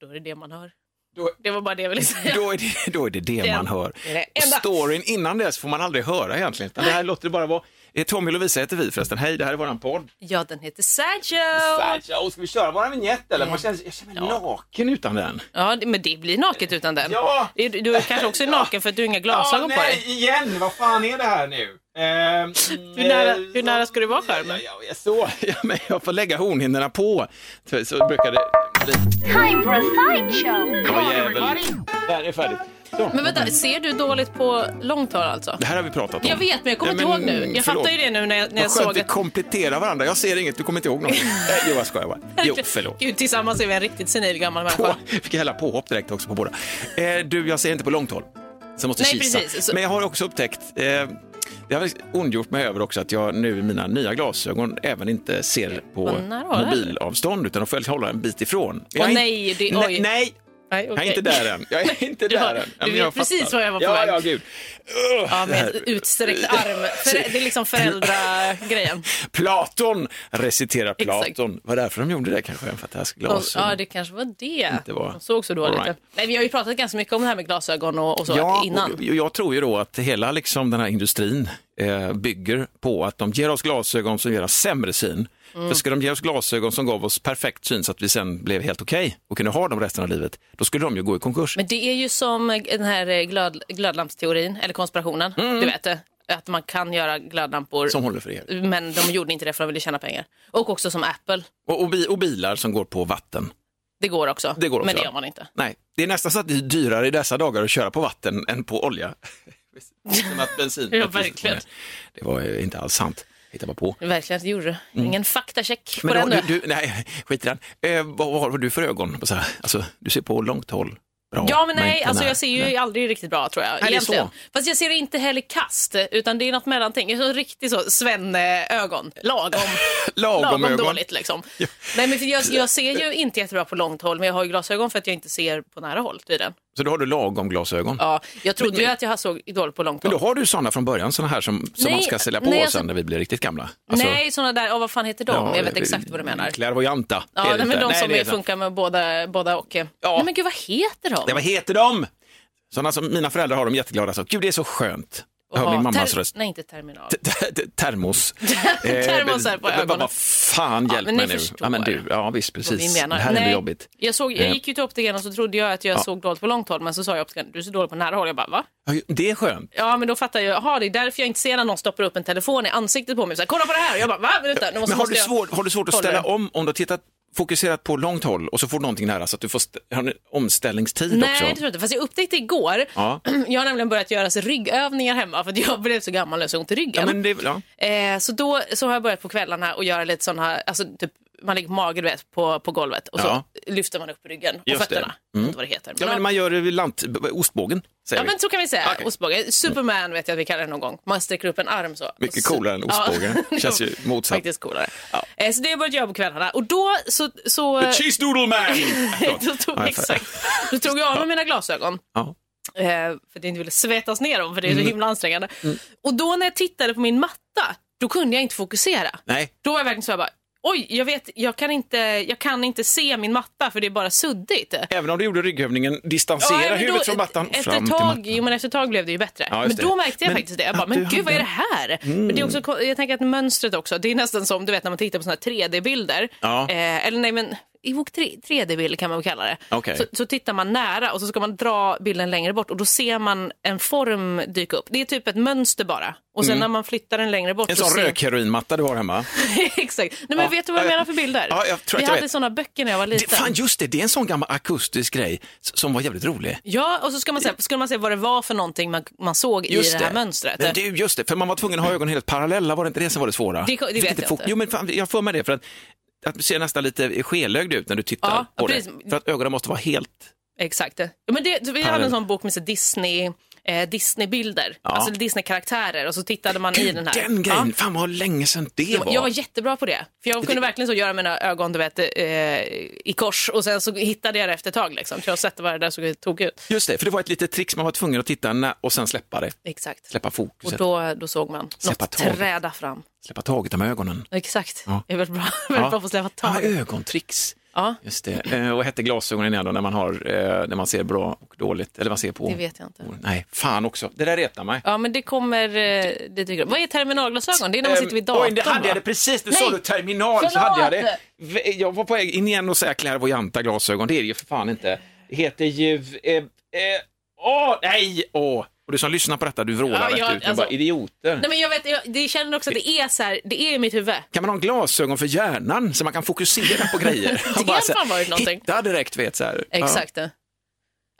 då är det det man hör. Då- Det var bara det jag ville säga. Då är det då är det, det Den man hör. är det storyn innan dess får man aldrig höra egentligen. Det här låter det bara vara. Eh, Tommy och Lovisa heter vi förresten. Hej, det här är våran podd. Ja, den heter Sergio. Sergio, ska vi köra våran vignett eller? Man känner, jag känner mig naken utan den. Ja, men det blir naket utan den. Ja. Du, du kanske också är naken för att du har inga glasögon ja, på nej, dig. igen! Vad fan är det här nu? Ehm, Hur nära- eh, hur nära ska du vara skärmen? Ja, ja, ja, så, ja, men jag får lägga hornhinnorna på. Så, så brukar det bli. Time for a sideshow. Ja, jävel. Där är färdigt. Så. Men vänta, ser du dåligt på långt håll alltså? Det här har vi pratat om. Jag vet, men jag kommer Nej, inte ihåg nu. Jag förlåt. fattar ju det nu när jag, när jag såg vi att... kompletterar varandra. Jag ser inget, du kommer inte ihåg något. Nej, jo, jag skojar bara. Jo, förlåt. Gud, tillsammans är vi en riktigt senil gammal På, människa. fick jag hälla påhopp direkt också på båda. Eh, du, jag ser inte på långt håll. Så jag måste Nej, kisa. precis. Så- Men jag har också upptäckt, eh, det har jag ondgjort mig över också, att jag nu i mina nya glasögon även inte ser på mobilavstånd, utan de får hålla en bit ifrån. Åh, nej, det- nej, oj. Nej, Nej, jag är inte där än. Jag är inte där än. Ja, du vet precis var jag var på ja, väg. Ja, gud. Ugh, Ja, det med utsträckt arm. För, det är liksom föräldragrejen. Platon reciterar Exakt. Platon. Var därför de gjorde det kanske, för att det här glasögon. Ja, det kanske var det. Inte var- De såg så dåligt right. Nej, vi har ju pratat ganska mycket om det här med glasögon och, och så Ja, innan. och jag tror ju då att hela liksom den här industrin eh, bygger på att de ger oss glasögon som ger oss sämre syn. Mm. För ska de ge oss glasögon som gav oss perfekt syn så att vi sen blev helt okej och kunde ha dem resten av livet, då skulle de ju gå i konkurs. Men det är ju som den här eh, glöd, glödlampsteorin, eller konspirationen. Du vet det. Att man kan göra glödlampor, Som håller för er. men de gjorde inte det för de ville tjäna pengar. Och också som Apple. Och, och, och bilar som går på vatten. Det går också, Det går också, men det gör man inte. Nej, det är nästan så att det är dyrare i dessa dagar att köra på vatten än på olja. Som att bensin. Ja, verkligen. Det var ju inte alls sant. Hitta bara på. Verkligen, det gjorde du. Ingen faktacheck på Mm. Men den då, du. du, nej, skit i den. Eh, vad, vad har du för ögon? Alltså, du ser på långt håll. Bra, Ja, men nej, alltså jag ser ju Nej. aldrig riktigt bra tror jag. är egentligen. Fast jag ser inte heller kast, utan det är något mellanting. Jag riktigt så svenne-ögon. Lagom, Lagom lagom ögon. dåligt liksom. Nej, men jag, jag ser ju inte jättebra på långt håll, men jag har ju glasögon för att jag inte ser på nära håll tydligen. Så då har du lagom glasögon. Ja, jag trodde Men- ju att jag såg dåligt på långt Men håll. då har du sådana från början, sådana här som, som Nej, man ska sälja på nej, oss alltså- sen när vi blir riktigt gamla. Alltså, Nej, såna där, oh, vad fan heter de? ja, jag vet exakt vad du menar. Clairvoyanta. är Ja, nej, men de Nej, som är är, så. funkar med båda, båda och. Ja. Nej, men gud, vad heter de? Nej, vad heter de? Sådana som mina föräldrar har, de jätteglada. Så, Gud, det är så skönt. Jag hör min mammas röst. Nej, inte terminal. Termos. Termosar på Eh, ögonen. Vad fan, hjälp mig nu. Ja, men du, ja visst, precis. Det här är jobbigt. Jag, såg, jag Eh. gick ju till optikern och så trodde jag att jag Ja. såg dåligt på långt håll, men så sa jag optikern, du ser dåligt på nära håll. Jag bara, va? Det är skönt. Ja, men då fattar jag, jaha, det är därför jag inte ser när någon stoppar upp en telefon i ansiktet på mig. Så Kolla på det här! Och jag bara, va? Vänta, nu måste, Men har du, jag... svårt, har du svårt att ställa om, om du har tittat fokuserat på långt håll och så får du någonting nära så att du får omställningstid Nej, också? det tror jag inte. Fast jag upptäckte igår, Ja. jag har nämligen börjat göra så ryggövningar hemma för att jag blev så gammal och så ont i ryggen. Ja, men det, ja. Eh, så då så har jag börjat på kvällarna och göra lite sådana här, alltså typ man ligger på mage du vet, på, på golvet och så lyfter man upp ryggen och Just det. fötterna. Vet inte vad det heter. ja, men man gör det lant, ostbågen, säger Ja men så kan vi säga, Okej. ostbåge. Superman vet jag att vi kallar det någon gång. Man sträcker upp en arm så. Mycket coolare än ostbåge. Känns ju motsatt. Faktiskt coolare. Ja. Eh, så det har jag börjat göra på kvällarna och då så... så The cheese doodle man! Då tog, Ja, exakt. Då tog jag av mig mina glasögon. Ja. Eh, för att jag inte ville svettas ner dem för det är så Mm. himla ansträngande. Och då när jag tittade på min matta, då kunde jag inte fokusera. Nej, Då var jag verkligen så här bara, oj, jag vet, jag kan inte, jag kan inte se min matta för det är bara suddigt. även om du gjorde ryggövningen, distansera men huvudet från mattan Efter fram ett till tag, mattan. jo, men efter ett tag blev det ju bättre. Ja, men då märkte jag Men faktiskt det. Jag bara, men gud vad är det här? Men det är också, jag tänker att mönstret också, det är nästan som du vet när man tittar på här 3D-bilder. Ja. Eh, eller nej men, Evoke 3D-bild kan man väl kalla det. Okej. Så, så tittar man nära och så ska man dra bilden längre bort och då ser man en form dyka upp. Det är typ ett mönster bara. Och sen när man flyttar den längre bort Mm. En så sån ser... rökheroinmatta du har hemma. Exakt. Nej, men Ja. vet du vad jag Ja, ja. menar för bilder? Ja, jag tror Vi jag hade såna böcker när jag var Det, liten. fan just det, det är en sån gammal akustisk grej som var jävligt rolig. Ja, och så ska man se, skulle man se vad det var för någonting man, man såg i det här mönstret. Men du, just det, för man var tvungen att ha ögonen helt parallella, var det inte det som var det svåra? Det- det vet jag inte. Jo, men fan, jag får med det för att, att du ser nästan lite skelögd ut när du tittar Ja, på precis. det. För att ögonen måste vara helt... Exakt. Ja, men det, vi hade en sån bok med så Disney, eh, Disney-bilder, Ja. alltså Disney-karaktärer och så tittade man i den här. Den grejen, Ja. fan vad länge sedan det Jag, var. jag var jättebra på det. För jag kunde verkligen så göra mina ögon du vet, eh, i kors och sen så hittade jag det efter ett tag. Liksom. Så jag har sett vad det där såg tog ut. Just det, för det var ett litet trick, man var tvungen att titta och sen släppa det, Exakt. släppa Och fokuset, då, då såg man Släppa något taget. träda fram. Släppa taget om ögonen. Exakt. Ja. Jag är väldigt bra, väldigt bra på att släppa Ja, taget. ögontricks. Ja, Just det. Eh, Och hette glasögonen igen då när man, har, eh, när man ser bra och dåligt? Eller man ser på? det vet jag inte. Nej, fan också. Det där retar mig. Ja, men det kommer... eh, Det dyker upp. Vad är terminalglasögon? Det är när man sitter vid datorn. Oj, det hade va? jag det precis. Nej. sa du terminal så Förlåt. hade jag det. Jag var på väg in igen och säga clairvoyanta glasögon. Det är det ju för fan inte. Det heter ju... Eh, eh, åh, nej! Åh. Och du som lyssnar på detta, du vrålar Ja, rätt jag- ut. Alltså- bara, idioter. Nej, men jag vet, jag, det känner också att det är så här, det är i mitt huvud. Kan man ha glasögon för hjärnan så man kan fokusera på grejer? Det bara så här. Hitta direkt, vet så här. Exakt. Ja.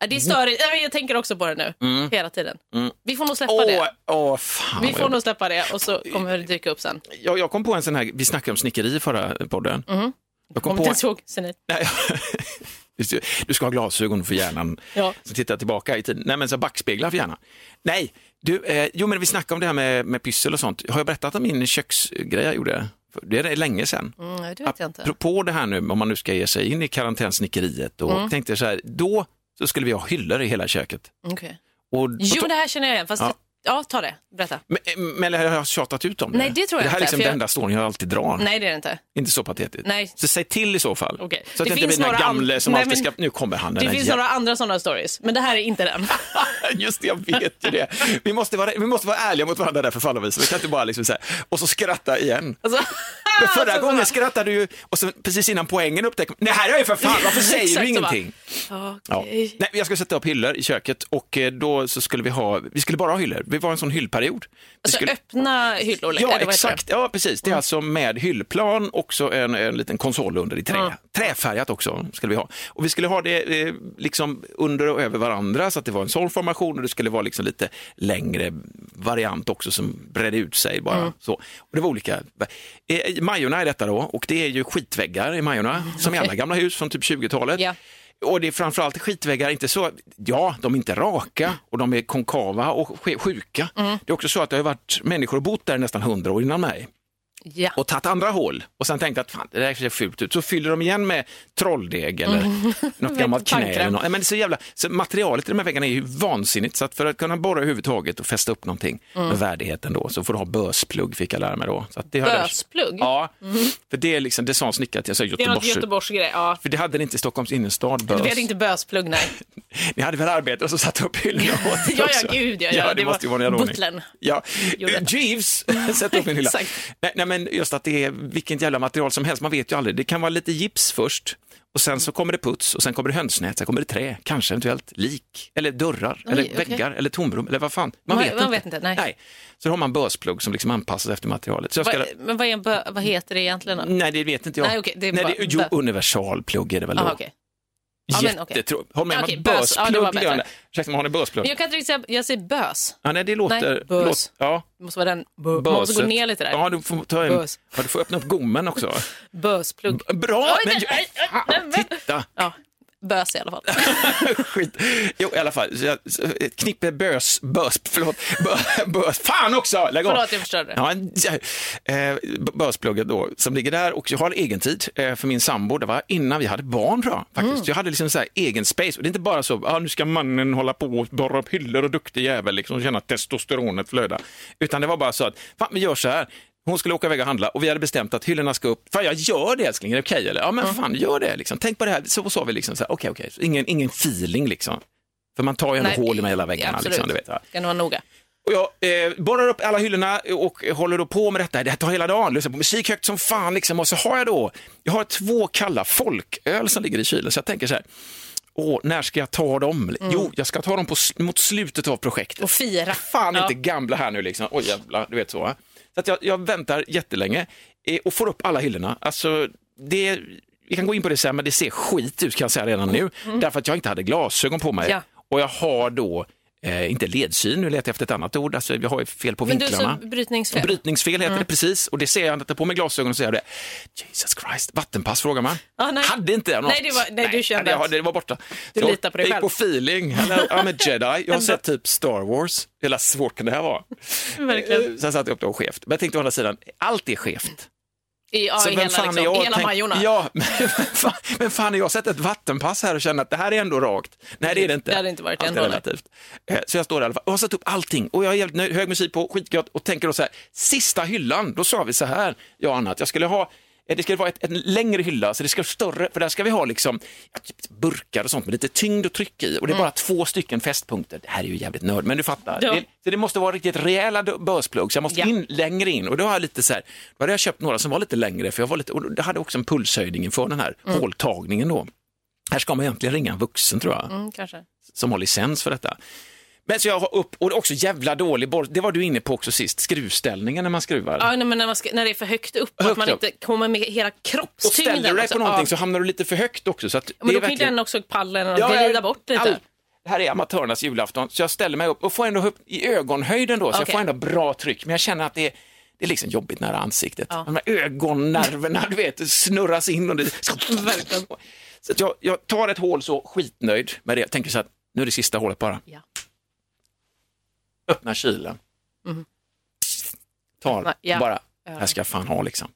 det är störigt. Jag tänker också på det nu, hela tiden. Vi får nog släppa Ja. det. Åh, åh, fan Vi får jag- nog släppa det och så kommer det dyka upp sen. jag, jag kom på en sån här, vi snackade om snickeri i förra podden. Mm. Jag kom Kommer på, inte ihåg. Nej, du ska ha glasögon för hjärnan. Ja. Så titta tillbaka i tiden. Nej, men så backspeglar för hjärnan. Nej, du, eh, jo men vi snackade om det här med, med pyssel och sånt. Har jag berättat om min köksgrej jag gjorde? Det är länge sedan. Mm, det vet jag inte. Apropå det här nu, om man nu ska ge sig in i karantänsnickeriet och Mm. tänkte så här, då så skulle vi ha hyllor i hela köket. Okej. Och, Jo, men det här känner jag igen. Fast Ja. Ja. ta det. Berätta. men, men har jag tjatat ut om det? Nej, det tror jag Det här är inte, liksom för den jag- enda storyn jag alltid drar. Nej, det är det inte. Inte så patetiskt. Nej. Så säg till i så fall. Okej. Så att Det det, inte finns blir den här gamle som Nej, alltid ska, nu kommer han Det finns jä- några andra sådana stories, men det här är inte den. Just det, jag vet ju det. Vi måste vara, vi måste vara ärliga mot varandra där för fan. Vi kan inte bara liksom säga och så skratta igen. Alltså, Men förra alltså, gången skrattade du ju och så precis innan poängen upptäckte man, nej här är ju för fan, varför säger du ingenting? bara, Ja. Nej, jag ska sätta upp hyllor i köket och eh, då så skulle vi ha, vi skulle bara ha hyllor. Vi var en sån hyllperiod. Vi Alltså skulle, öppna hyllor? Ja, exakt. Ja, precis. Det är alltså med hyllplan, också en, en liten konsol under i trä. Ja. Träfärgat också skulle vi ha. Och vi skulle ha det eh, liksom under och över varandra så att det var en sån formation och det skulle vara liksom lite längre variant också som bredde ut sig bara. Mm. Så. Och det var olika. Eh, Majorna är detta då och det är ju skitväggar i Majorna som i alla gamla hus från typ 20-talet. Ja. Och det är framförallt skitväggar, inte så, ja, de är inte raka och de är konkava och sjuka. Mm. Det är också så att det har varit människor bott där nästan hundra år innan mig Ja. och tagit andra hål och sen tänkt att fan, det där ser fult ut. Så fyller de igen med trolldeg eller något gammalt knä. Eller något. Men det är så jävla, så materialet i de här väggarna är ju vansinnigt så att för att kunna borra överhuvudtaget och fästa upp någonting med värdigheten då så får du ha bösplugg fick jag lära mig då. Så att det hade- Bösplugg? Ja, för det är liksom, det sa en snickare till, jag sa Det är något Göteborgs... Göteborgsgrej. Ja. För det hade det inte i Stockholms innerstad, bös. vet inte bösplugg, nej. Ni hade väl arbetare som satte upp hyllorna åt Ja, ja, gud, ja, ja. ja det, Det måste ju var vara en ordning. Ja. Eh, Jeeves sätter upp en hylla. Nej, nej, men just att det är vilket jävla material som helst, man vet ju aldrig. Det kan vara lite gips först och sen så kommer det puts och sen kommer det hönsnät, sen kommer det trä, kanske eventuellt lik eller dörrar eller okej. väggar eller tomrum eller vad fan. Man, Man- vet, man inte. vet inte, nej. Så då har man bösplugg som liksom anpassas efter materialet. Så jag ska... Va, men vad, är en bö, vad heter det egentligen? Då? Nej, det vet inte jag. Nej, okej, det är Nej, bara det, jo, universalplugg är det väl då. Aha, okej. Ja. Jättetro... Håll med om att bös. Ja, ursäkta, har ni bösplugg? Men jag kan inte riktigt säga, jag säger bös. Ja, nej, det låter... Nej, bös. Låt, ja, Det måste vara den. Bö, man måste gå ner lite där. Ja, du får, ta en, Bös. ja, du får öppna upp gommen också. Bösplugg. Bra! Oj, Men, nej, nej, nej, titta! Ja, bös i alla fall. Skit. Jo, i alla fall. Ett knippe bös, bös, förlåt, bö, bös, fan också! Lägg av! Förlåt, jag förstörde. Ja, eh, bösplugget då, som ligger där och jag har egen tid eh, för min sambo. Det var innan vi hade barn jag. Faktiskt. Mm. Jag hade liksom så här egen space. Och det är inte bara så, ah, nu ska mannen hålla på och borra upp hyllor och duktig jävel, liksom, och känna testosteronet flöda. Utan det var bara så att, fan vi gör så här. Hon skulle åka iväg och handla och vi hade bestämt att hyllorna ska upp. Fan jag gör det älskling, är det okej eller? Ja men fan gör det liksom. Tänk på det här. Så sa vi liksom så här, okej okej. Så Ingen, ingen feeling liksom. För man tar ju ändå Nej, hål i med hela väggarna. absolut. Liksom, du vet, va? Ska nog vara noga. Och jag eh, borrar upp alla hyllorna och håller då på med detta. Det tar hela dagen, lyssnar på musik högt som fan. Liksom. Och så har jag då, jag har två kalla folköl som ligger i kylen. Så jag tänker så här, åh, när ska jag ta dem? Jo, jag ska ta dem på, mot slutet av projektet. Mm. Och fira. Fan Ja. inte gamla här nu liksom. Oj jävlar, du vet så. Så att jag, jag väntar jättelänge eh, och får upp alla hyllorna. Alltså, det, vi kan gå in på det sen, men det ser skit ut kan jag säga redan nu. Därför att jag inte hade glasögon på mig. Mm. Ja. Och jag har då, eh, inte ledsyn, nu letar jag efter ett annat ord, alltså, jag har ju fel på Men du, vinklarna. så brytningsfel. Brytningsfel heter Mm. det precis och det ser jag inte på mig glasögon och säger det. Jesus Christ, vattenpass frågar man. Ja, nej. Hade inte jag något? Nej, det var- nej, du kände det, att- det var borta. Du litar på dig jag gick själv. på feeling, I'm a jedi. Jag har sett typ Star Wars. Hela svårt kan det här vara. Verkligen. Sen satte jag upp det och skevt. Men jag tänkte å andra sidan, allt är skevt. I, ja, Så i vem hela, fan liksom, jag i hela tänk- Majorna. Ja, men fan, men fan är jag sett ett vattenpass här och känner att det här är ändå rakt? Nej, det är det inte. Det hade inte varit Allt ändå, nej. relativt. Eh, Så jag står där i alla fall och har satt upp allting och jag är jävligt nöjd, hög musik på, skitgött och tänker då så här, sista hyllan, då sa vi så här, jag och Anna, att jag skulle ha Det ska vara ett, en längre hylla, så det ska vara större, för där ska vi ha liksom typ burkar och sånt med lite tyngd och tryck i. Och det är bara två stycken fästpunkter. Det här är ju jävligt nörd, men du fattar. Ja. Det, så det måste vara riktigt rejäla börsplugg, så jag måste Ja. in längre in. Och då har jag lite så här, då hade jag köpt några som var lite längre, för jag var lite, och det hade också en pulshöjning inför den här håltagningen då. Här ska man egentligen ringa en vuxen tror jag Mm, kanske. som har licens för detta. Men så jag har upp, och det är också jävla dålig borr, det var du inne på också sist, skruvställningen när man skruvar. Ja, nej, men när, man ska, när det är för högt upp, Högt att man upp. inte kommer med hela och kroppstyngden. ställer du dig på någonting ja. så hamnar du lite för högt också. Så att Men det då är kan ju verkligen- den också pallen och Ja, glida jag- bort lite. all- Det här är amatörernas julafton, så jag ställer mig upp och får ändå upp i ögonhöjden då, så jag Okej. får ändå bra tryck. Men jag känner att det är, det är liksom jobbigt nära ansiktet. Ja. De här ögonnerverna, du vet, snurras in och det... Verkligen. Så att jag, jag tar ett hål så skitnöjd med det. Jag tänker så att nu är det sista hålet bara. Ja. Öppnar kylen. Tar Va- ja. bara, här ska jag fan ha liksom.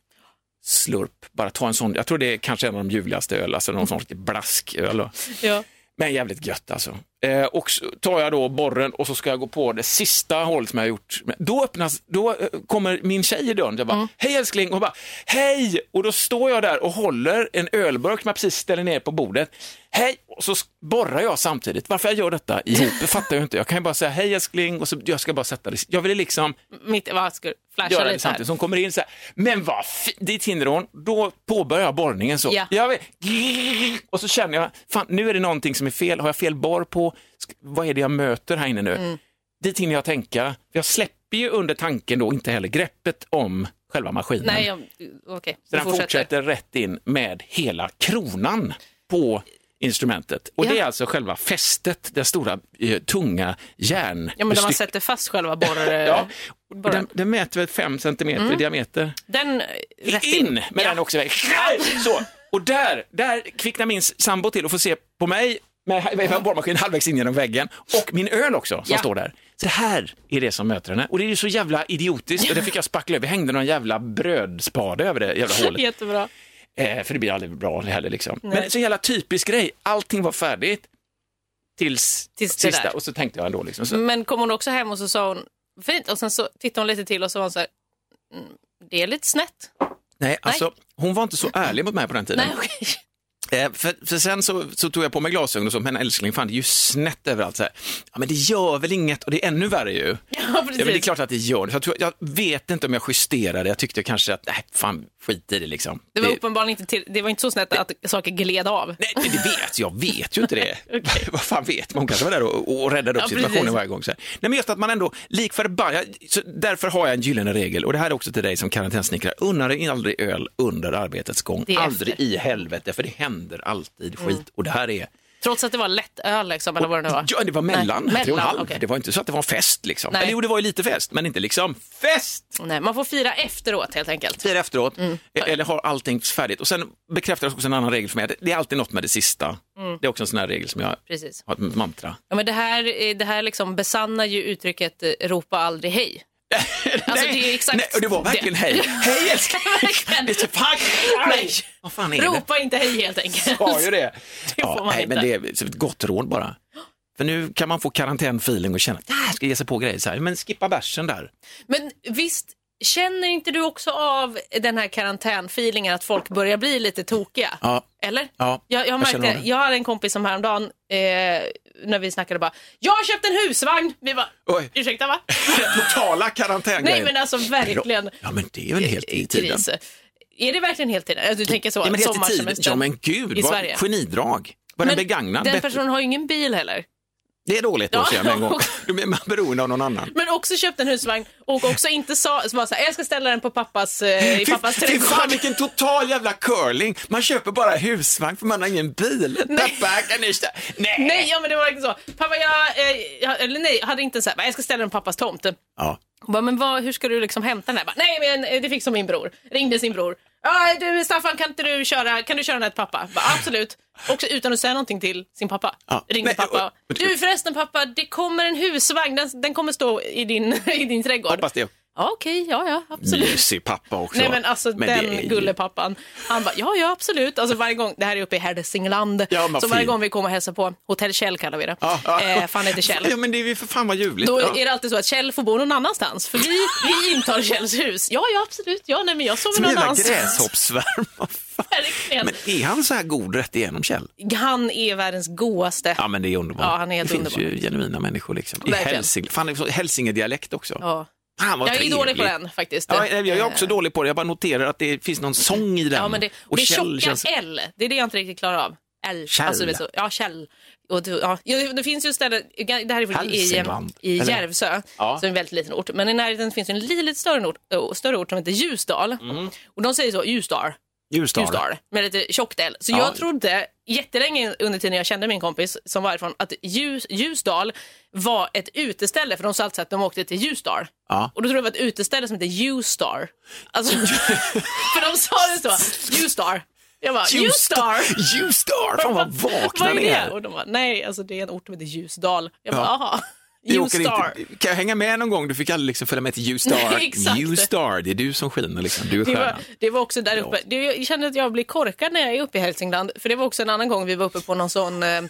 Slurp, bara ta en sån, jag tror det är kanske en av de ljuvligaste öl, alltså någon sån riktig blasköl. Ja. Men jävligt gött alltså. Eh, och så tar jag då borren och så ska jag gå på det sista hålet som jag har gjort. Då öppnas, då eh, kommer min tjej i dörren. Jag bara, hej älskling, och hon bara, hej! Och då står jag där och håller en ölburk som jag precis ställer ner på bordet. Hej! Och så borrar jag samtidigt. Varför jag gör detta ihop, det fattar jag inte. Jag kan ju bara säga hej älskling och så jag ska bara sätta det. Jag ville liksom Mitt, vad ska du flasha göra det lite samtidigt. Så hon kommer in så här, men vad fi-" dit hinner hon, då påbörjar jag borrningen så. Ja. Jag vet, och så känner jag, fan nu är det någonting som är fel, har jag fel borr på, vad är det jag möter här inne nu? Mm. Dit hinner jag tänka, jag släpper ju under tanken då inte heller greppet om själva maskinen. Nej, jag- okej. så den fortsätter. rätt in med hela kronan på instrumentet. Och Ja. det är alltså själva fästet, det stora eh, tunga järn. Ja, men där man sätter fast själva borr... Ja, och borren. den, den mäter väl fem centimeter i diameter. Den eh, rätt in in. med ja. den också iväg. Så. Och där, där kvicknar min sambo till och får se på mig med med borrmaskin halvvägs in genom väggen och min öl också som Ja. står där. Så det här är det som möter henne och det är ju så jävla idiotiskt och det fick jag spackla över. Vi hängde någon jävla brödspade över det jävla hålet. Jättebra. Eh, för det blir aldrig bra heller liksom. Men så jävla typisk grej, allting var färdigt tills, Tills sista och så tänkte jag ändå liksom. Så, Men kom hon också hem och så sa hon fint och sen så tittade hon lite till och så var hon så här, mm, det är lite snett. nej, alltså hon var inte så ärlig mot mig på den tiden. Nej, okej. Eh, för, för sen så, så tog jag på mig glasögon och så, men älskling, fan det är ju snett överallt. Så här. Ja, men det gör väl inget och det är ännu värre ju. Ja, Ja, men det är klart att det gör det. Jag, tror, jag vet inte om jag justerade, jag tyckte kanske att, nej, fan skit i det liksom. Det var uppenbarligen inte, till, det var inte så snett att saker gled av. Nej, det vet jag, vet ju inte det. Vad fan vet man? Hon kanske var där och, och räddade upp Ja, situationen precis. varje gång. Så här. Nej, men just att man ändå, lik förbannat, därför har jag en gyllene regel och det här är också till dig som karantänsnickare, unna dig aldrig öl under arbetets gång. Det Aldrig efter. i helvete, för det händer alltid skit och det här är Trots att det var lätt öl liksom, eller vad det nu var. Ja, det var mellan, Nej, en halv. okej. Det var inte så att det var en fest liksom. Nej. Eller jo, det var ju lite fest, men inte liksom fest! Nej, man får fira efteråt helt enkelt. Tio efteråt, Mm. eller har allting färdigt. Och sen bekräftas också en annan regel för mig, det är alltid något med det sista. Mm. Det är också en sån här regel som jag Precis. har ett mantra. Ja, men det här, eh, det här liksom besannar ju uttrycket eh, ropa aldrig hej. Alltså, det är exakt nej, och det var verkligen det. hej. Hej älskling! Det så fuck! Nej. Vad fan är det? Ropa inte hej helt enkelt. Sa ju det. Det Ja, nej, inte. men det är ett gott råd bara. För nu kan man få karantänfeeling och känna att jag ska ge sig på grejer så här. Men skippa bärsen där. Men visst, känner inte du också av den här karantänfeelingen att folk börjar bli lite tokiga? Ja. Eller? Ja, jag, jag, märkte, jag, det. hade en kompis som häromdagen, eh, när vi snackade bara, jag har köpt en husvagn! Vi bara, Oj. ursäkta va? Totala karantängrejer. Nej men alltså verkligen Ja, men det är väl helt i tiden. kris. Är det verkligen heltid? Du tänker så, Ja, men helt i tiden. sommarsemester Ja, men gud, i vad Sverige. genidrag. Var den begagnad? Den Bättre- personen har ju ingen bil heller. Det är dåligt då, Ja. säger jag med en gång. Då är man beroende av någon annan. Men också köpt en husvagn och också inte sa, så så här, jag ska ställa den på pappas, eh, i pappas Fy- Fy fan trädgård. vilken total jävla curling. Man köper bara husvagn för man har ingen bil. Pappa, kan ni stä- Nej. Nej, ja men det var verkligen så. Pappa, jag, eh, jag eller nej, hade inte så här, jag ska ställa den på pappas tomt. Ja. Hon bara, men vad, hur ska du liksom hämta den här? Bara, Nej, men eh, det fixar min bror. Ringde sin bror. Ja, du Staffan, kan inte du köra, kan du köra den här till pappa? Bara, Absolut. Också utan att säga någonting till sin pappa. Ja. Ringde Nej, pappa. Du förresten pappa, det kommer en husvagn, den, den kommer stå i din, i din trädgård. Hoppas det. Ja, okej, ja, ja, absolut. Mysig pappa också. Nej men alltså Men är den ju- gullepappan, han bara ja ja absolut, alltså varje gång, det här är uppe i Hälsingland, Ja, så varje fint. gång vi kommer och hälsar på, Hotell Kjell kallar vi det, Ja, ja. eh, för han heter Kjell. Ja men det är ju för fan vad ljuvligt. Då ja. är det alltid så att Kjell får bo någon annanstans, för vi, vi intar Kjells hus. Ja, ja, absolut. Ja, nej, men jag sover Som en någon annanstans. gräshoppsvärm. Vad fan. Verkligen. Men är han så här god rätt igenom Kjell? Han är världens godaste. Ja men det är underbart. Ja, han är det finns underbar. ju genuina människor liksom. I. Hälsing... Fan, är Hälsingedialekt också. Ja. Fan, Jag är trevligt. dålig på den faktiskt. Ja, jag är också dålig på det. Jag bara noterar att det finns någon sång i den. Ja, men det, och det tjocka L, det är det jag inte riktigt klarar av. L. Kjell. Alltså, så, ja, Kjell. Och, ja, det finns ju ställen, det här är faktiskt i, Hälsingland, i eller? Järvsö, Ja. som är en väldigt liten ort. Men i närheten finns en lite, större, ort, större ort som heter Ljusdal. Och de säger så, Ljusdal. Ljusdal. Ljusdal med lite tjockt L. Så Ja. jag trodde jättelänge under tiden jag kände min kompis som var ifrån att Ljus, Ljusdal var ett uteställe för de sa alltid att de åkte till Ljusdal. Ja. Och då trodde jag det var ett uteställe som heter U-star. Alltså, för de sa det så, U-star. Jag bara, U-star? Ljusdal! Fan vad vakna ni är. Och de bara, nej, alltså det är en ort som heter Ljusdal. Jag bara, Ja. jaha. Vi åker inte- Kan jag hänga med någon gång? Du fick aldrig liksom följa med till U-star. U-star, det är du som skiner liksom. Du är Det var, det var också där uppe. Det, jag kände att jag blir korkad när jag är uppe i Hälsingland. För det var också en annan gång vi var uppe på någon sån eh, eh,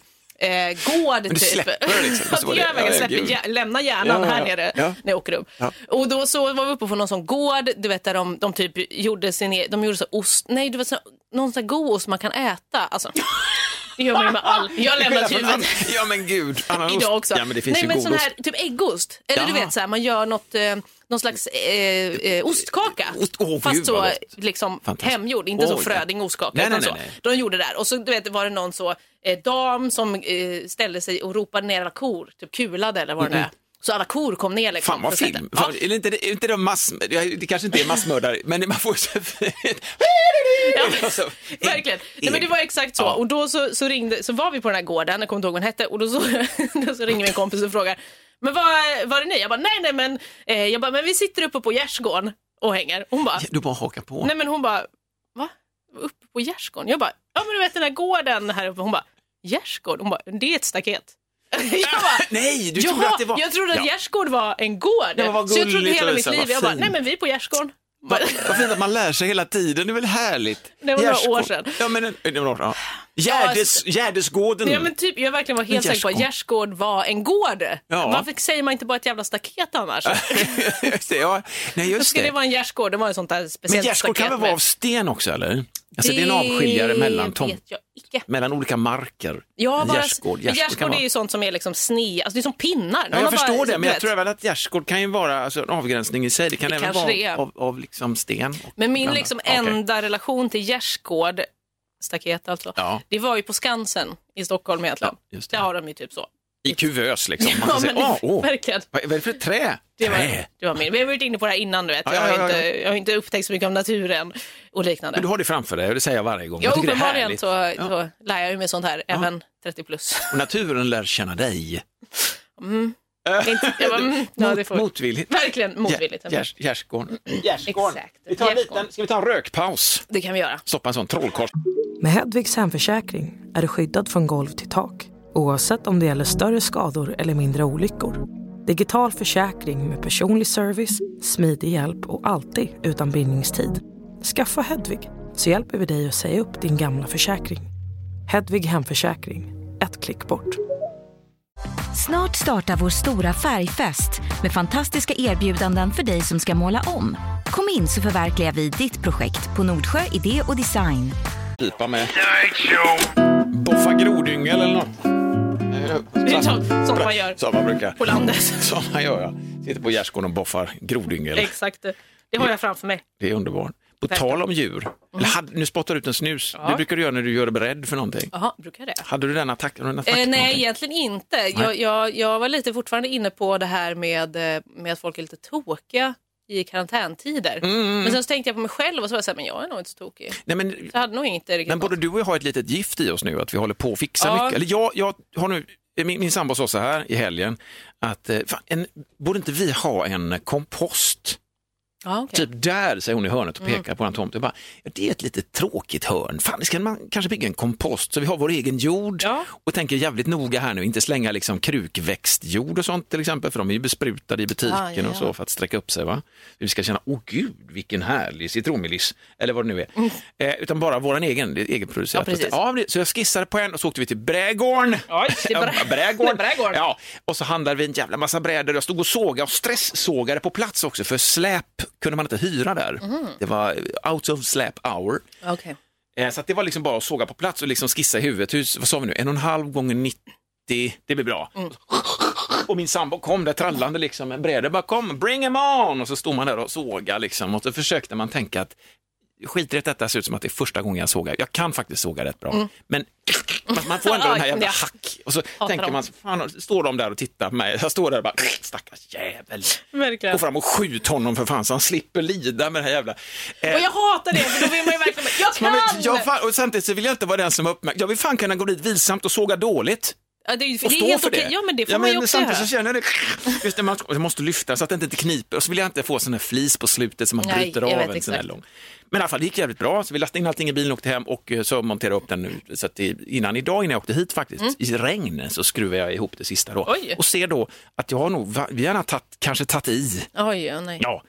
gård. du typ. släpper det liksom? Var det det- jag verkligen. ja, Släpper, gud. hjär- lämna hjärnan Ja, ja, här nere när jag åker upp. Och då så var vi uppe på någon sån gård, du vet där de, de typ gjorde sin e- de gjorde så ost, nej du vet så, någon sån här god ost man kan äta. Alltså, det gör man ju med all, jag har lämnat huvudet. Ja men gud. Annan. Idag också. Ja men det finns Nej, ju men sån här typ äggost. Eller du vet så här, man gör något, eh, någon slags eh, eh, ostkaka. Ost- åh, fast gud, så liksom hemgjord, inte så Oj. fröding ostkaka. Nej, utan nej, nej, nej. De gjorde det där. Och så du vet, var det någon så eh, dam som eh, ställde sig och ropade ner alla kor, typ kulade eller vad det är. Så alla kor kom ner liksom. Fan vad film. sätta- Fan, är det inte, inte det mass... ja, Det kanske inte är massmördare, men man får så... Alltså, Verkligen. Nej, men det var exakt så. Ja. Och då så, så, ringde, så var vi på den här gården, jag kommer inte ihåg vad den hette, och då så, då så ringer min kompis och frågar, men vad var är ni? Jag bara, nej, nej, men, eh, jag bara, men vi sitter uppe på gärdsgården och hänger. Hon bara, Du bara hakar på. nej men hon bara, va? Uppe på gärdsgården? Jag bara, ja men du vet den här gården här uppe. Hon bara, gärdsgård? Hon bara, det är ett staket. Jag bara, Nej, du trodde att det var... jag trodde att Ja. gärdsgård var en gård. Ja, vad så jag trodde hela mitt liv, jag bara, nej men vi är på gärdsgården. Vad vad fint att man lär sig hela tiden, det är väl härligt? Det var några år sedan. Ja, men, en- några år, ja. Gärdes, Gärdesgården. Ja, men typ, jag verkligen var helt En säker på att gärdsgård. var en gård. Ja. Varför säger man inte bara ett jävla staket annars? just det, ja. Nej, just Ska det det. vara en gärdsgård? Det var ett sånt där Men speciellt gärdsgård kan väl vara av sten också, eller? Alltså det är en avskiljare mellan, tom, mellan olika marker. Ja, En bara, gärdsgård. men gärdsgård är vara- ju sånt som är liksom sne, alltså det är som pinnar. Ja, jag förstår bara- det, men jag tror väl att gärdsgård kan ju vara alltså, en avgränsning i sig. Det kan Det även vara det av, av liksom sten. Men min liksom enda relation till gärdsgård, staket alltså, Ja. det var ju på Skansen i Stockholm egentligen. Ja, just det. Där har de ju typ så. I kuvös liksom. Man Ja, säga, men åh, åh, verkligen. vad är det för trä? Det var, Trä. det var min. Vi har varit inne på det här innan, du vet. Ja, Jag, ja, har ja, inte, ja. jag har inte upptäckt så mycket om naturen och liknande. Men du har det framför dig och det säger jag varje gång. Ja, uppenbarligen så, så lär jag ju mig sånt här, även 30 plus. Och naturen lär känna dig. Inte, jag bara, mm, ja, det får, Motvilligt. verkligen motvilligt. Gärs- Gärdsgården. Exakt. Vi tar en Gärdsgården. liten, ska vi ta en rökpaus? Det kan vi göra. Stoppa en sån trollkarl. Med Hedvigs hemförsäkring är du skyddad från golv till tak oavsett om det gäller större skador eller mindre olyckor. Digital försäkring med personlig service, smidig hjälp och alltid utan bindningstid. Skaffa Hedvig så hjälper vi dig att säga upp din gamla försäkring. Hedvig hemförsäkring, ett klick bort. Snart startar vår stora färgfest med fantastiska erbjudanden för dig som ska måla om. Kom in så förverkligar vi ditt projekt på Nordsjö Idé och Design. Pipa med. Boffa grodyngel eller något. Man gör Som man brukar. på landet. Som man gör, ja. Sitter på gärdsgården och boffar grodyngel. Exakt. Det har jag framför mig. Det är underbart. På tal om djur. Eller hade, nu spottar du ut en snus. Det brukar du göra när du gör dig beredd för någonting. Jaha, brukar det? Hade du den attacken? En attack Eh, nej, egentligen inte. Jag, jag, jag var lite fortfarande inne på det här med, eh, med att folk är lite tokiga i karantäntider. Mm, Men sen så tänkte jag på mig själv och så var jag så här, men jag är nog inte så tokig. Nej, men, Så jag hade nog inte riktigt men både du och jag har ett litet gift i oss nu, att vi håller på att fixa Ja. mycket. Eller jag, jag har nu, min, min sambo sa så här i helgen, att eh, fan, en, borde inte vi ha en kompost? Okej. Mm. Typ där, säger hon i hörnet och pekar på en tomt. Jag bara, det är ett lite tråkigt hörn. Fan, ska man kanske bygga en kompost så vi har vår egen jord Ja. och tänker jävligt noga här nu, inte slänga liksom krukväxtjord och sånt till exempel, för de är ju besprutade i butiken ja, ja. och så för att sträcka upp sig. Va? Vi ska känna, åh gud, vilken härlig citronmeliss, eller vad det nu är. Eh, utan bara vår egen, egenproducerat. Mm. Ja. Ja, så jag skissade på en och så åkte vi till Brädgården. Oj, till Brä- Ja, Brädgården. Brädgården. Ja, och så handlade vi en jävla massa brädor. Jag stod och sågade och stresssågade på plats också, för släp kunde man inte hyra där. Mhm. Det var out of släp hour. Okej. Eh, Så det var liksom bara att såga på plats och liksom skissa i huvudet. Hur, vad sa vi nu, en och en halv gånger 90, det blir bra. Mm. Och min sambo kom där trallande liksom med bräda, bara kom, bring him on! Och så stod man där och såga liksom och så försökte man tänka att skit i att detta ser ut som att det är första gången jag sågar. Jag kan faktiskt såga rätt bra, men man, man får ändå den här jävla hack. Och så Hatar tänker man, fan, står de där och tittar på mig, jag står där och bara, stackars jävel. Verkligen. Gå fram och skjut honom för fan så han slipper lida med det här jävla... Eh, Och jag hatar det, för då vill man ju verkligen jag man kan! vet, jag, fan, och samtidigt så vill jag inte vara den som uppmärksamar. Jag vill fan kunna gå dit vilsamt och såga dåligt. Ja, det är, Och det stå för okej. det. Ja, men det får ja, man ju också Samtidigt göra. så känner jag det. Just det, man jag måste lyfta så att det inte kniper. Och så vill jag inte få sån här flis på slutet som man Nej, bryter av en sån här lång. Men i alla fall, det gick jävligt bra. Så vi lastade in allting i bilen och åkte hem och eh, så monterade jag upp den nu. Så att det, innan idag, innan jag åkte hit faktiskt, i regn, så skruvade jag ihop det sista då. Mm. Oj. Och ser då att jag har nog, vi har tagit, kanske tagit i. Oj, ja, nej. Ja.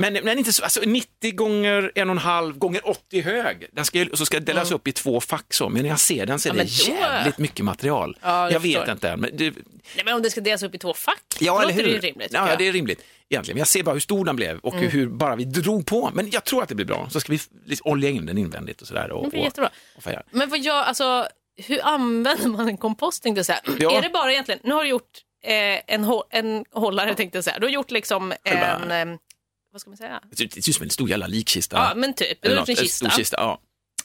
Men, men inte så, alltså 90 gånger en och en halv gånger 80 hög. Den ska, och så ska det delas upp i två fack så, men när jag ser den så är Mm. Ja, det men jävligt mycket material. Ja, jag jag vet förstår. inte än, men det, nej. Men om det ska delas upp i två fack, Ja, då eller låter hur? det ju rimligt. ja, jag. det är rimligt egentligen. Jag ser bara hur stor den blev och Mm. hur bara vi drog på. Men jag tror att det blir bra. Så ska vi liksom olja in den invändigt och sådär. Och, Det blir och, jättebra. och färga. Men vad jag, alltså, hur använder man en kompost? Tänkte jag säga. Ja. Är det bara egentligen, nu har du gjort eh, en, hå- en hållare tänkte jag säga. Du har gjort liksom en, eh, vad ska man säga? Det ser ut- det ser ut som en stor jävla likkista. Ja, men typ. Eller en kista. stor kista. Ja.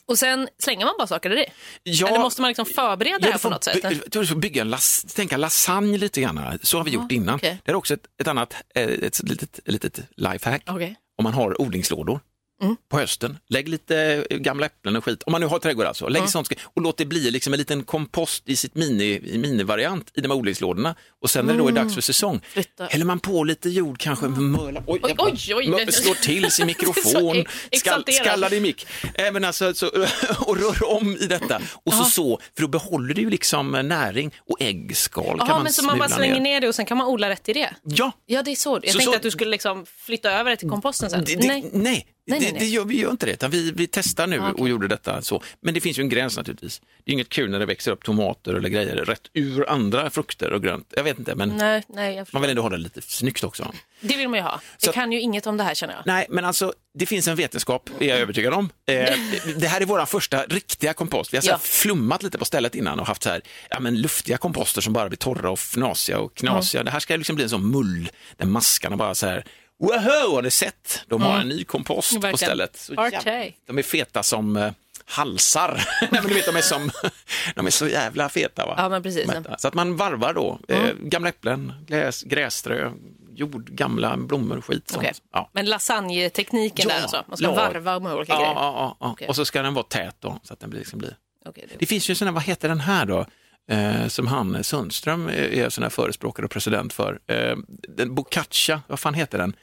Och sen slänger man bara saker i det? Ja, Eller måste man liksom förbereda det Ja, här du på något sätt? Du får bygga en las, tänka lasagne lite grann. Så har vi gjort innan. okej. Det är också ett, ett annat eh, ett litet, litet lifehack. Okej. Om man har odlingslådor Mm. på hösten, lägg lite eh, gamla äpplen och skit. Om man nu har trädgård alltså, lägg sånt och låt det bli liksom en liten kompost i sitt mini, i minivariant i de här odlingslådorna. Och sen när det då är dags för säsong, Mm. Flytta. häller man på lite jord kanske, möla, oj, Oj, oj, oj. Slår till sin mikrofon, skall, skallad i mick. Men alltså, så, och rör om i detta. Och så, så, för då behåller du ju liksom eh, näring och äggskal kan Jaha, man men så man bara slänger ner. ner det och sen kan man odla rätt i det? Ja, Ja, det är så. Jag Så- tänkte så- att du skulle liksom flytta över det till komposten sen. Det, det, Nej. nej. Nej, det, nej, nej. det gör, vi gör inte det, utan vi, vi testar nu Ah, okej. och gjorde detta så. Men det finns ju en gräns naturligtvis. Det är inget kul när det växer upp tomater eller grejer rätt ur andra frukter och grönt. Jag vet inte, men Nej, nej, man vill ändå ha det lite snyggt också. Det vill man ju ha. Så Jag kan ju inget om det här känner jag. Nej, men alltså det finns en vetenskap, är jag övertygad om. Eh, det- här är vår första riktiga kompost. Vi har så Ja. flummat lite på stället innan och haft så här, ja, men luftiga komposter som bara blir torra och fnasiga och knasiga. Det här ska liksom bli en sån mull där maskarna bara så här, wow, har ni sett? De har en ny kompost på stället. Så jävla- de är feta som eh, halsar. Nej, men du vet, de är, som, de är så jävla feta. Va? Ja, men precis. Mätta. Så att man varvar då, eh, gamla äpplen, gräs, gräsströ, jord, gamla blommor, skit. Sånt. Okej. Ja. Men lasagnetekniken där alltså? Man ska ja. varva med olika Ja, grejer? ja, ja, ja. Okej. och så ska den vara tät då, så att den blir, liksom blir. Okej, det- Det finns ju sådana, vad heter den här då? Eh, som han Sundström är, är sån här förespråkare och president för. Eh, den Boccaccia, vad fan heter den?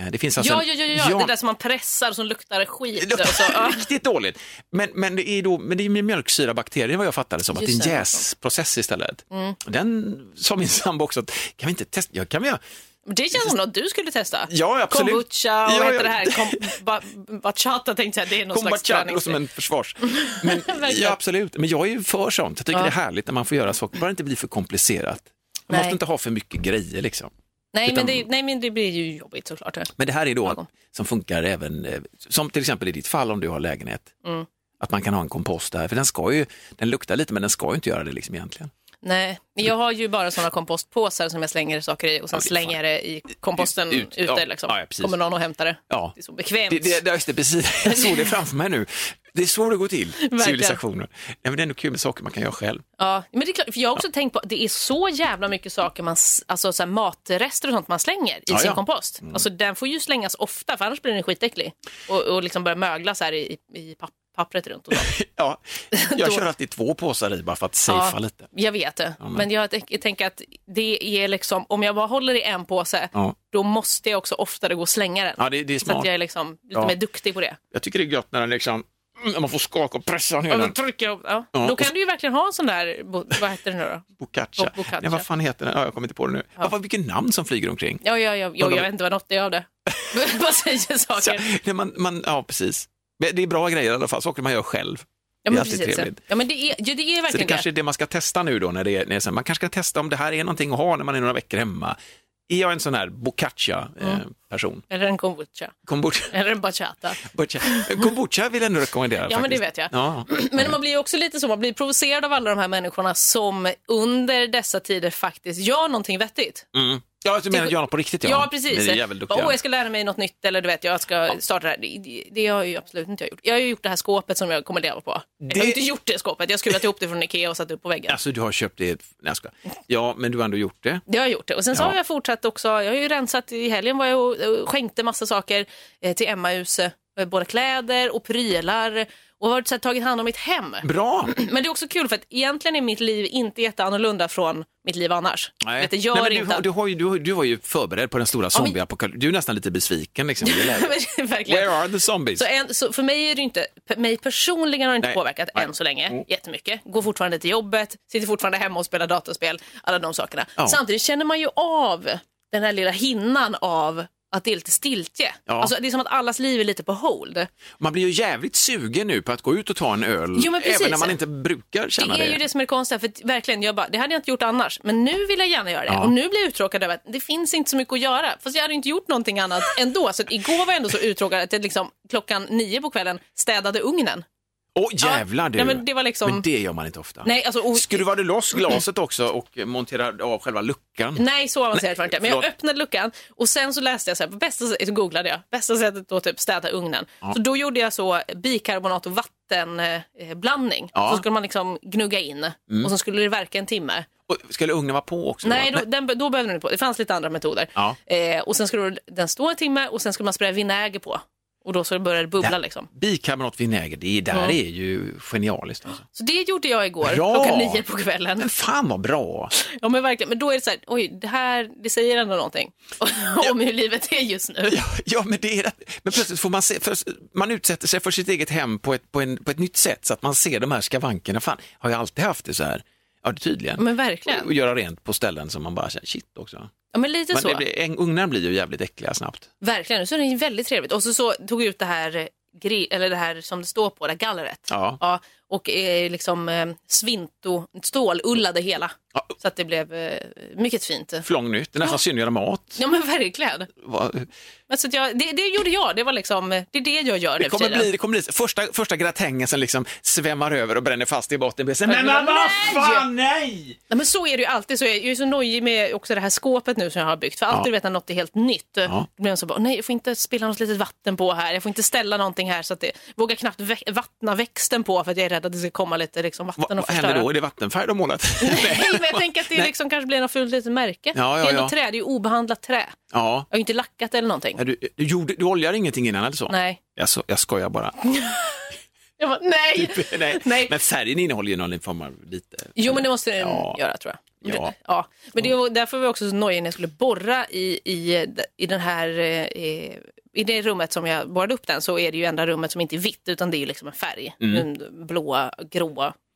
Eh, det finns alltså Ja, en- ja, ja, ja, det där som man pressar som luktar skit. Det och så, ja. luktar riktigt dåligt. Men, men det är då, men det är mjölksyrabakterier vad jag fattade som, att det är Just en det, jäsprocess istället. Den sa min sambo också, kan vi inte testa, ja, kan vi göra? Det känns som något du skulle testa. Ja, absolut. Kombucha och Ja, vad heter ja. det här? Kom, ba, bachata tänkte jag, det är någon slags Kombucha träning. som en försvars. Men, ja, absolut. Men jag är ju för sånt. Jag tycker Ja. det är härligt när man får göra saker, bara inte blir för komplicerat. Man Nej. måste inte ha för mycket grejer liksom. Nej, utan- men det, nej, men det blir ju jobbigt såklart. Men det här är då Lagom. som funkar även, eh, som till exempel i ditt fall om du har lägenhet. Mm. Att man kan ha en kompost där, för den ska ju, den luktar lite men den ska ju inte göra det liksom egentligen. Nej, jag har ju bara sådana kompostpåsar som jag slänger saker i och sen Ja, slänger jag det i komposten Ut- ute. ja, liksom. ja. Kommer någon och hämtar det. Ja. Det är så bekvämt. Det, det, det, just det, precis. Jag såg det framför mig nu. Det är så det går till, civilisationen. Nej, men det är ändå kul med saker man kan göra själv. Ja, men det är klart, för jag har också tänkt på att det är så jävla mycket saker, man, alltså så här matrester och sånt man slänger i Ja, sin ja. kompost. Alltså den får ju slängas ofta för annars blir den skitäcklig och, och liksom börja mögla så här i, i papp, pappret runt. Och så. Ja, jag Då- kör alltid två påsar i bara för att safea lite. Jag vet det, men jag, t- jag tänker att det är liksom, om jag bara håller i en påse, Ja. då måste jag också oftare gå och slänga den. Ja, det, det är så smart. att jag är liksom lite Ja. mer duktig på det. Jag tycker det är gött när den liksom, man får skaka och pressa ner Ja, den. jag, ja. Ja, då och kan så- du ju verkligen ha en sån där, vad heter det nu då? Boccaccia. Bo- boccaccia. Nej, vad fan heter den? Ja, jag kommer inte på det nu. Ja. Vad, vilket namn som flyger omkring. Ja, ja, ja, Vadå? jag vet inte vad något är av det. vad säger Så, saker? nej, man, man, ja, precis. Men Det är bra grejer i alla fall, saker man gör själv. Ja, det är men alltid precis. trevligt. Ja, men det är, ja, det är Så det verkligen kanske är det. man ska testa nu då, när det är, när det är så man kanske ska testa om det här är någonting att ha när man är några veckor hemma. Är jag en sån här boccaccia-person? Eller en kombucha. Kombucha, Eller en bachata. kombucha vill jag ändå rekommendera. Ja, men det faktiskt. vet jag. Ja. Men man blir också lite så, man blir provocerad av alla de här människorna som under dessa tider faktiskt gör någonting vettigt. Mm. Ja, du menar göra något på riktigt? Ja, Ja, precis. Det. Åh, jag ska lära mig något nytt eller du vet, jag ska starta det här. Det, det, det har jag ju absolut inte gjort. Jag har ju gjort det här skåpet som jag kommer leva på. Jag har Det- inte gjort det skåpet, jag har skruvat ihop det från Ikea och satt upp på väggen. Alltså, du har köpt det? Nej, jag skojar. Ja, men du har ändå gjort det. Det har jag gjort det. Och sen så Ja. har jag fortsatt också, jag har ju rensat i helgen var jag och skänkte massa saker eh, till Emmaus, eh, både kläder och prylar och har så här, tagit hand om mitt hem. Bra! Men det är också kul för att egentligen är mitt liv inte jätteannorlunda från mitt liv annars. Vet, det gör Nej, men du, inte... har- du, har ju, du, har- du var ju förberedd på den stora zombieapokalypsen. Du är nästan lite besviken. Liksom. Where are the zombies? Så, en, så för mig är det inte, mig personligen har det inte Nej. påverkat Nej. Mm. än så länge jättemycket. Går fortfarande till jobbet, sitter fortfarande hemma och spelar datorspel, alla de sakerna. Ja. Samtidigt känner man ju av den här lilla hinnan av att det är lite stiltje. Ja. Alltså, det är som att allas liv är lite på hold. Man blir ju jävligt sugen nu på att gå ut och ta en öl, Jo, även när man inte brukar känna det det. är ju det som är det konstiga, för verkligen, jag bara, det hade jag inte gjort annars. Men nu vill jag gärna göra det. Ja. Och nu blir jag uttråkad över att det finns inte så mycket att göra. Fast jag hade inte gjort någonting annat ändå. Så igår var jag ändå så uttråkad att jag liksom, klockan nio på kvällen städade ugnen. Åh jävlar du! nej, men det var liksom- Men det gör man inte ofta. Nej, alltså, och- Skruvade du loss glaset också och monterade av själva luckan? Nej, så avancerat var det inte. Men jag öppnade luckan och sen så läste jag så här, bästa sättet, så googlade jag, bästa sättet att typ städa ugnen. Så då gjorde jag så bikarbonat och vattenblandning. Ja. Så skulle man liksom gnugga in och så skulle det verka en timme. Och skulle ugnen vara på också? Nej, då? då, den, då behövde den inte på. Det fanns lite andra metoder. Ja. Eh, och sen skulle den stå en timme och sen skulle man spraya vinäger på. Och då så började det bubbla Ja. liksom. Bikarbonat, vinäger, det är, där Ja. är ju genialiskt. Alltså. Så det gjorde jag igår, Bra! klockan nio på kvällen. Men fan vad bra! Ja men verkligen, men då är det så här, oj, det här, det säger ändå någonting om hur livet är just nu. Ja, ja men det är. Men plötsligt får man se, för, man utsätter sig för sitt eget hem på ett, på, en, på ett nytt sätt så att man ser de här skavankerna. Fan, har jag alltid haft det så här? Ja, det tydligen. Men verkligen. Och göra rent på ställen som man bara känner, shit också. Ja men lite Men så. det blir, en- ugnar blir ju jävligt äckliga snabbt. Verkligen, så är det väldigt trevligt. Och så, så tog jag ut det här, eh, gri- eller det här som det står på, det här gallret. Ja. och eh, liksom eh, svinto, stålullade hela. Ja. Så att det blev eh, mycket fint. Flångnytt, det är nästan synd att göra mat. Ja men verkligen. Vad- Men så att jag, det, det gjorde jag, det var liksom, det är det jag gör nu Det för kommer bli, det kommer bli första, första gratängen som liksom svämmar över och bränner fast i botten. Så, Men Men vad nej! fan, nej! Nej, men så är det ju alltid. Så jag är ju så nojig med också det här skåpet nu som jag har byggt. För alltid Ja. du vet när något är helt nytt. Ja. Då blir man så bara, nej jag får inte spilla något litet vatten på här. Jag får inte ställa någonting här så att det vågar knappt vä- vattna växten på för att jag är rädd att det ska komma lite liksom, vatten Vad, och vad händer förstöra. då? Är det vattenfärg de målat? Nej, men jag tänker att det Nej. liksom kanske blir något fult litet märke. Ja, ja, det är ändå ja. trä, det är ju obehandlat trä. Jag Ja. har ju inte lackat eller någonting. Ja, Du, du, gjorde, du oljar ingenting innan eller så? Nej. Jag, så, jag skojar bara. Jag bara, nej! Nej. Nej. Men färgen innehåller ju någon form av lite... Jo, men det måste den göra tror jag. Ja. ja. Men det var, därför var jag också så nojig när jag skulle borra i, i, i den här... Eh, I det rummet som jag borrade upp den så är det ju enda rummet som inte är vitt utan det är ju liksom en färg. En blå,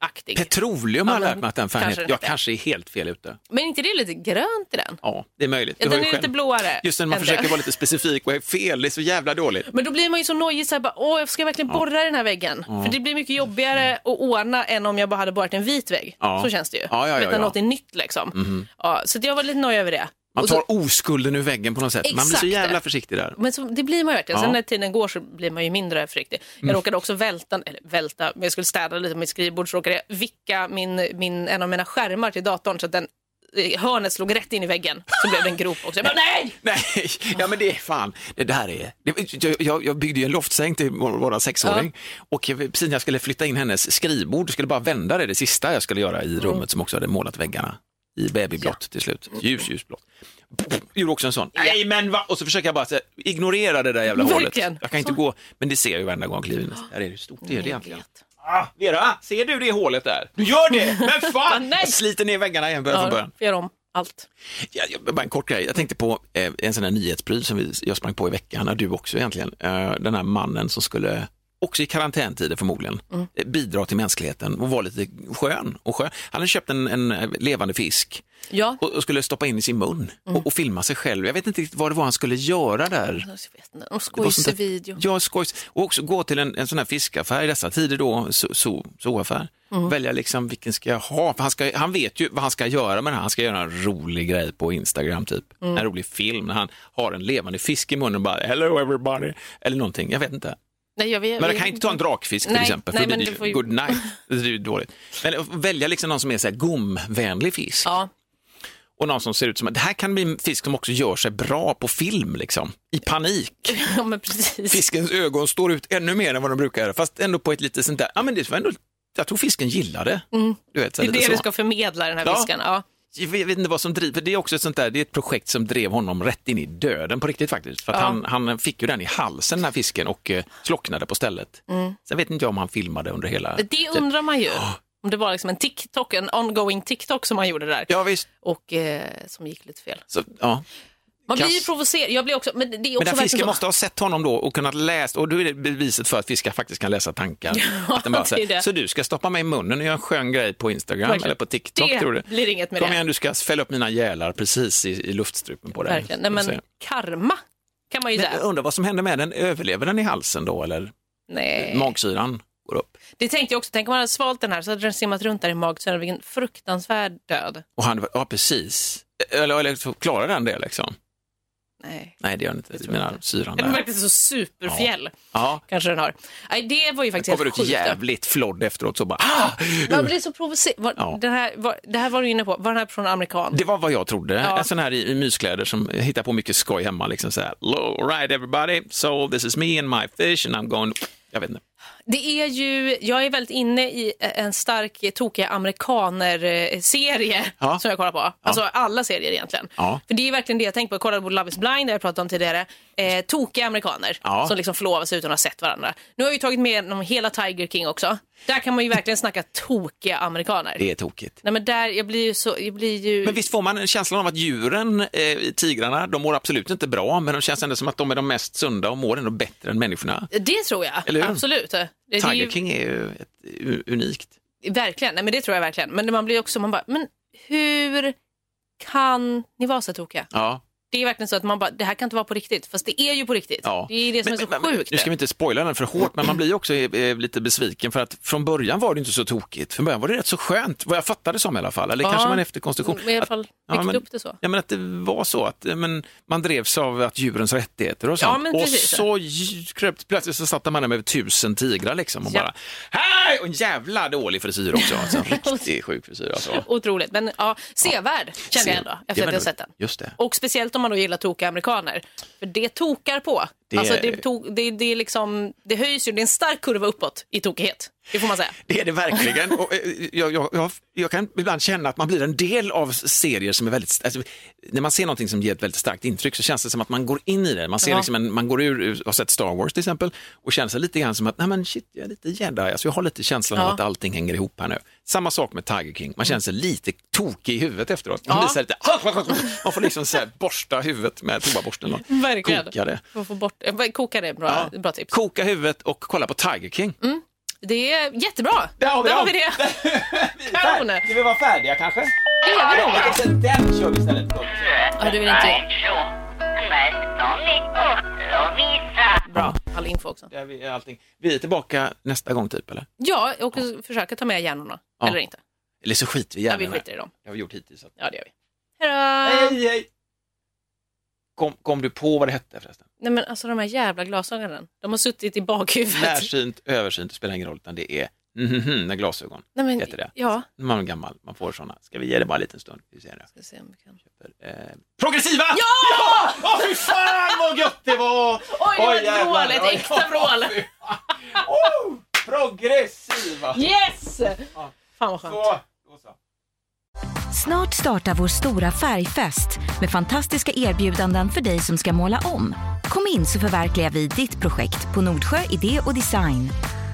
grå-aktig. Petroleum har jag Ja, lärt mig att den färgen kanske heter. Jag kanske är helt fel ute. Men inte det lite grönt i den? Ja, det är möjligt. Ja, den är själv- lite blåare. Just när man försöker det. vara lite specifik och är fel, det är så jävla dåligt. Men då blir man ju så nojig, så här, bara, åh, jag ska verkligen borra i den här väggen. För det blir mycket jobbigare att ordna än om jag bara hade borrat en vit vägg. Ja. Så känns det ju. Ja, ja, ja, Vet, när ja. något är nytt liksom. Ja, så jag var lite nojig över det. Man Och så- tar oskulden ur väggen på något sätt. Man blir så jävla försiktig där. Men så, det blir man ju verkligen. Ja. Mm. Sen när tiden går så blir man ju mindre försiktig. Jag råkade också välta, eller välta, men jag skulle städa lite på mitt skrivbord så råkade jag vicka min, min, en av mina skärmar till datorn så att den eh, hörnet slog rätt in i väggen. Så blev det en grop också. Jag bara, nej! Nej, ja men det är fan, det där är, det, jag, jag, byggde ju en loftsäng till vår, våra sexåring och jag- precis när jag skulle flytta in hennes skrivbord, skulle bara vända det, det sista jag skulle göra i rummet som också hade målat väggarna i babyblått till slut, ljus, ljusblått. Gjorde också en sån, nej men va? Och så försöker jag bara säga, ignorera det där jävla Verkligen. hålet. Jag kan inte gå, men det ser jag ju varenda gång jag kliver in. Där är det stort det är det egentligen. Ah, Vera, ser du det hålet där? Du gör det! Men fan! Nej. Jag sliter ner väggarna igen börjar från Ja, början. får göra om allt. Ja, jag- bara en kort grej. Jag tänkte på eh, en sån här nyhetspryl som vi, jag sprang på i veckan, du också egentligen. Eh, den här mannen som skulle, också i karantäntider förmodligen, Mm. eh, bidra till mänskligheten och vara lite skön. Och skön. Han hade köpt en, en eh, levande fisk Ja, och, och skulle stoppa in i sin mun Mm. och, och filma sig själv. Jag vet inte riktigt vad det var han skulle göra där. jag vet inte. Det En var sånt där- skojsig video. Ja, skojs. Och också gå till en, en sån här fiskaffär i dessa tider då, så, så, zooaffär. Mm. Välja liksom vilken ska jag ha. För han, ska, han vet ju vad han ska göra med det här. Han ska göra en rolig grej på Instagram typ. Mm. En rolig film när han har en levande fisk i munnen och bara hello everybody. Eller någonting, jag vet inte. Nej, jag vet, Men jag kan inte ta en drakfisk till Nej, exempel. nej, för men det du blir får good night. Det är ju dåligt. Men välja liksom någon som är så här gomvänlig fisk. Ja, Och någon som ser ut som, det här kan bli en fisk som också gör sig bra på film liksom. I panik. ja. Fiskens ögon står ut ännu mer än vad de brukar göra, fast ändå på ett lite sånt där, ja men det var ändå, jag tror fisken gillar det. Du vet, så Mm. Det är det du så. ska förmedla den här Ja. fisken. Ja. Jag vet inte vad som driver, det är också ett sånt där, det är ett projekt som drev honom rätt in i döden på riktigt faktiskt. För Ja. han, han fick ju den i halsen den här fisken och eh, slocknade på stället. Mm. Sen vet inte jag om han filmade under hela... Det undrar man ju. Om det var liksom en TikTok, en ongoing TikTok som han gjorde där Ja visst, och eh, som gick lite fel. så, ja. Man blir ju provocerad. Jag blir också, men det är också Men fisken måste ha sett honom då och kunnat läsa, och då är det beviset för att fiskar faktiskt kan läsa tankar. att den bara, det är det. så du ska stoppa mig i munnen och göra en skön grej på Instagram Verkligen. eller på TikTok det tror du? blir inget med Kom det. igen, du ska fälla upp mina gälar precis i, i luftstrupen på dig. Verkligen. Nej, men karma kan man ju. Men säga. undrar vad som händer med den, överlever den i halsen då eller Nej. magsyran går upp? Det tänkte jag också, tänk om man hade svalt den här så hade den simmat runt där i magsyran. Vilken fruktansvärd död. Och han, ja precis, eller, eller så klarar den det liksom? Nej. Nej det gör den inte, jag menar jag syran Den där. verkar så superfjäll. Ja, Kanske den har. Nej, det var ju faktiskt kommer helt ut sjukt. jävligt flodd efteråt så bara, ah! Man blir så provocerad. Ja. Den här, var, det här var du inne på. Var den här personen amerikan? Det var vad jag trodde. Ja. En sån här i, i myskläder som hittar på mycket skoj hemma. Liksom så här, all right everybody, so this is me and my fish and I'm going... Jag vet inte. Det är ju, jag är väldigt inne i en stark tokiga amerikaner-serie Ja. som jag kollar på. Alltså alla serier egentligen. Ja. För det är verkligen det jag tänker på. Jag kollade på Love is blind, det jag pratade om tidigare. Eh, tokiga amerikaner Ja. som liksom sig utan att ha sett varandra. Nu har jag ju tagit med dem hela Tiger King också. Där kan man ju verkligen snacka tokiga amerikaner. Det är tokigt. Nej men där, jag blir ju så, jag blir ju... Men visst får man en känsla av att djuren, eh, tigrarna, de mår absolut inte bra, men de känns ändå som att de är de mest sunda och mår ändå bättre än människorna. Det tror jag, Eller hur? absolut. Det, det är Tiger ju, King är ju ett, unikt. Verkligen, nej men det tror jag verkligen. Men man blir också, man bara, men hur kan ni vara så tokiga? Ja. Det är verkligen så att man bara, det här kan inte vara på riktigt. Fast det är ju på riktigt. Ja. Det är det som är så Men- men- sjukt. Nu ska vi inte spoila den för hårt, men man blir också eh, lite besviken för att från början var det inte så tokigt. Från början var det rätt så skönt, vad jag fattade som i alla fall. Eller Ja. kanske man efterkonstruktion. I alla fall Att- byggt men- upp det så. Ja, men att det var så att eh, men, man drevs av att djurens rättigheter och Ja, sånt. men och så kröp, plötsligt så satte man där med tusen tigrar liksom och Ja. bara Hej! Och en jävla dålig frisyr också. Alltså, en riktigt sjuk frisyr alltså. Otroligt, men ja, sevärd kände jag ändå Ja, efter att men jag sett den. Just det. Och speciellt om man då gillar tokiga amerikaner. För det tokar på. Det- Alltså det, to, det, det, är liksom, det höjs ju, det är en stark kurva uppåt i tokighet. Det får man säga. Det är det verkligen. Och, eh, jag, jag, jag, jag kan ibland känna att man blir en del av serier som är väldigt... Alltså, när man ser någonting som ger ett väldigt starkt intryck så känns det som att man går in i det. Man, ser Ja. liksom en, man går ur, har sett Star Wars till exempel och känner sig lite grann som att nej men shit, jag är lite jedi. Alltså, jag har lite känslan av Ja. att allting hänger ihop här nu. Samma sak med Tiger King. Man känner sig lite tokig i huvudet efteråt. Man, Ja. blir så här lite, man får liksom så här borsta huvudet med toaborsten. Verkligen. Koka det. För att få bort, eh, koka det är bra, bra tips. Koka huvudet och kolla på Tiger King. Det är jättebra. Där har vi Där har vi det. Kanon. Ska vi vara färdiga kanske? Det är vi nog. Den kör vi istället. Ja, du vill inte... Mest och visa. Bra, all info också. Där vi, är allting. vi är tillbaka nästa gång typ eller? Ja, och försöka ta med hjärnorna. Ja. Eller inte. Eller så skiter vi Ja, gärna vi i det. skiter i dem. Det har vi gjort hittills. så Ja, det gör vi. Hej då! Hej, hej! Kom, kom du på vad det hette förresten? Nej men alltså de här jävla glasögonen. De har suttit i bakhuvudet. Närsynt, översynt, det spelar ingen roll utan det är mhm med glasögon. Nej, men, Heter det. Ja. När man är gammal, man får sådana. Ska vi ge det bara en liten stund? Vi ser det. Ska se om vi kan... Eh, progressiva! Ja! ja! Åh fy fan vad gött det var! Oj, det var ett jävlar. vrål, ett Oj, äkta vrål. oh, progressiva! Yes! Fan vad skönt. Så, då så. Snart startar vår stora färgfest med fantastiska erbjudanden för dig som ska måla om. Kom in så förverkligar vi ditt projekt på Nordsjö Idé och Design.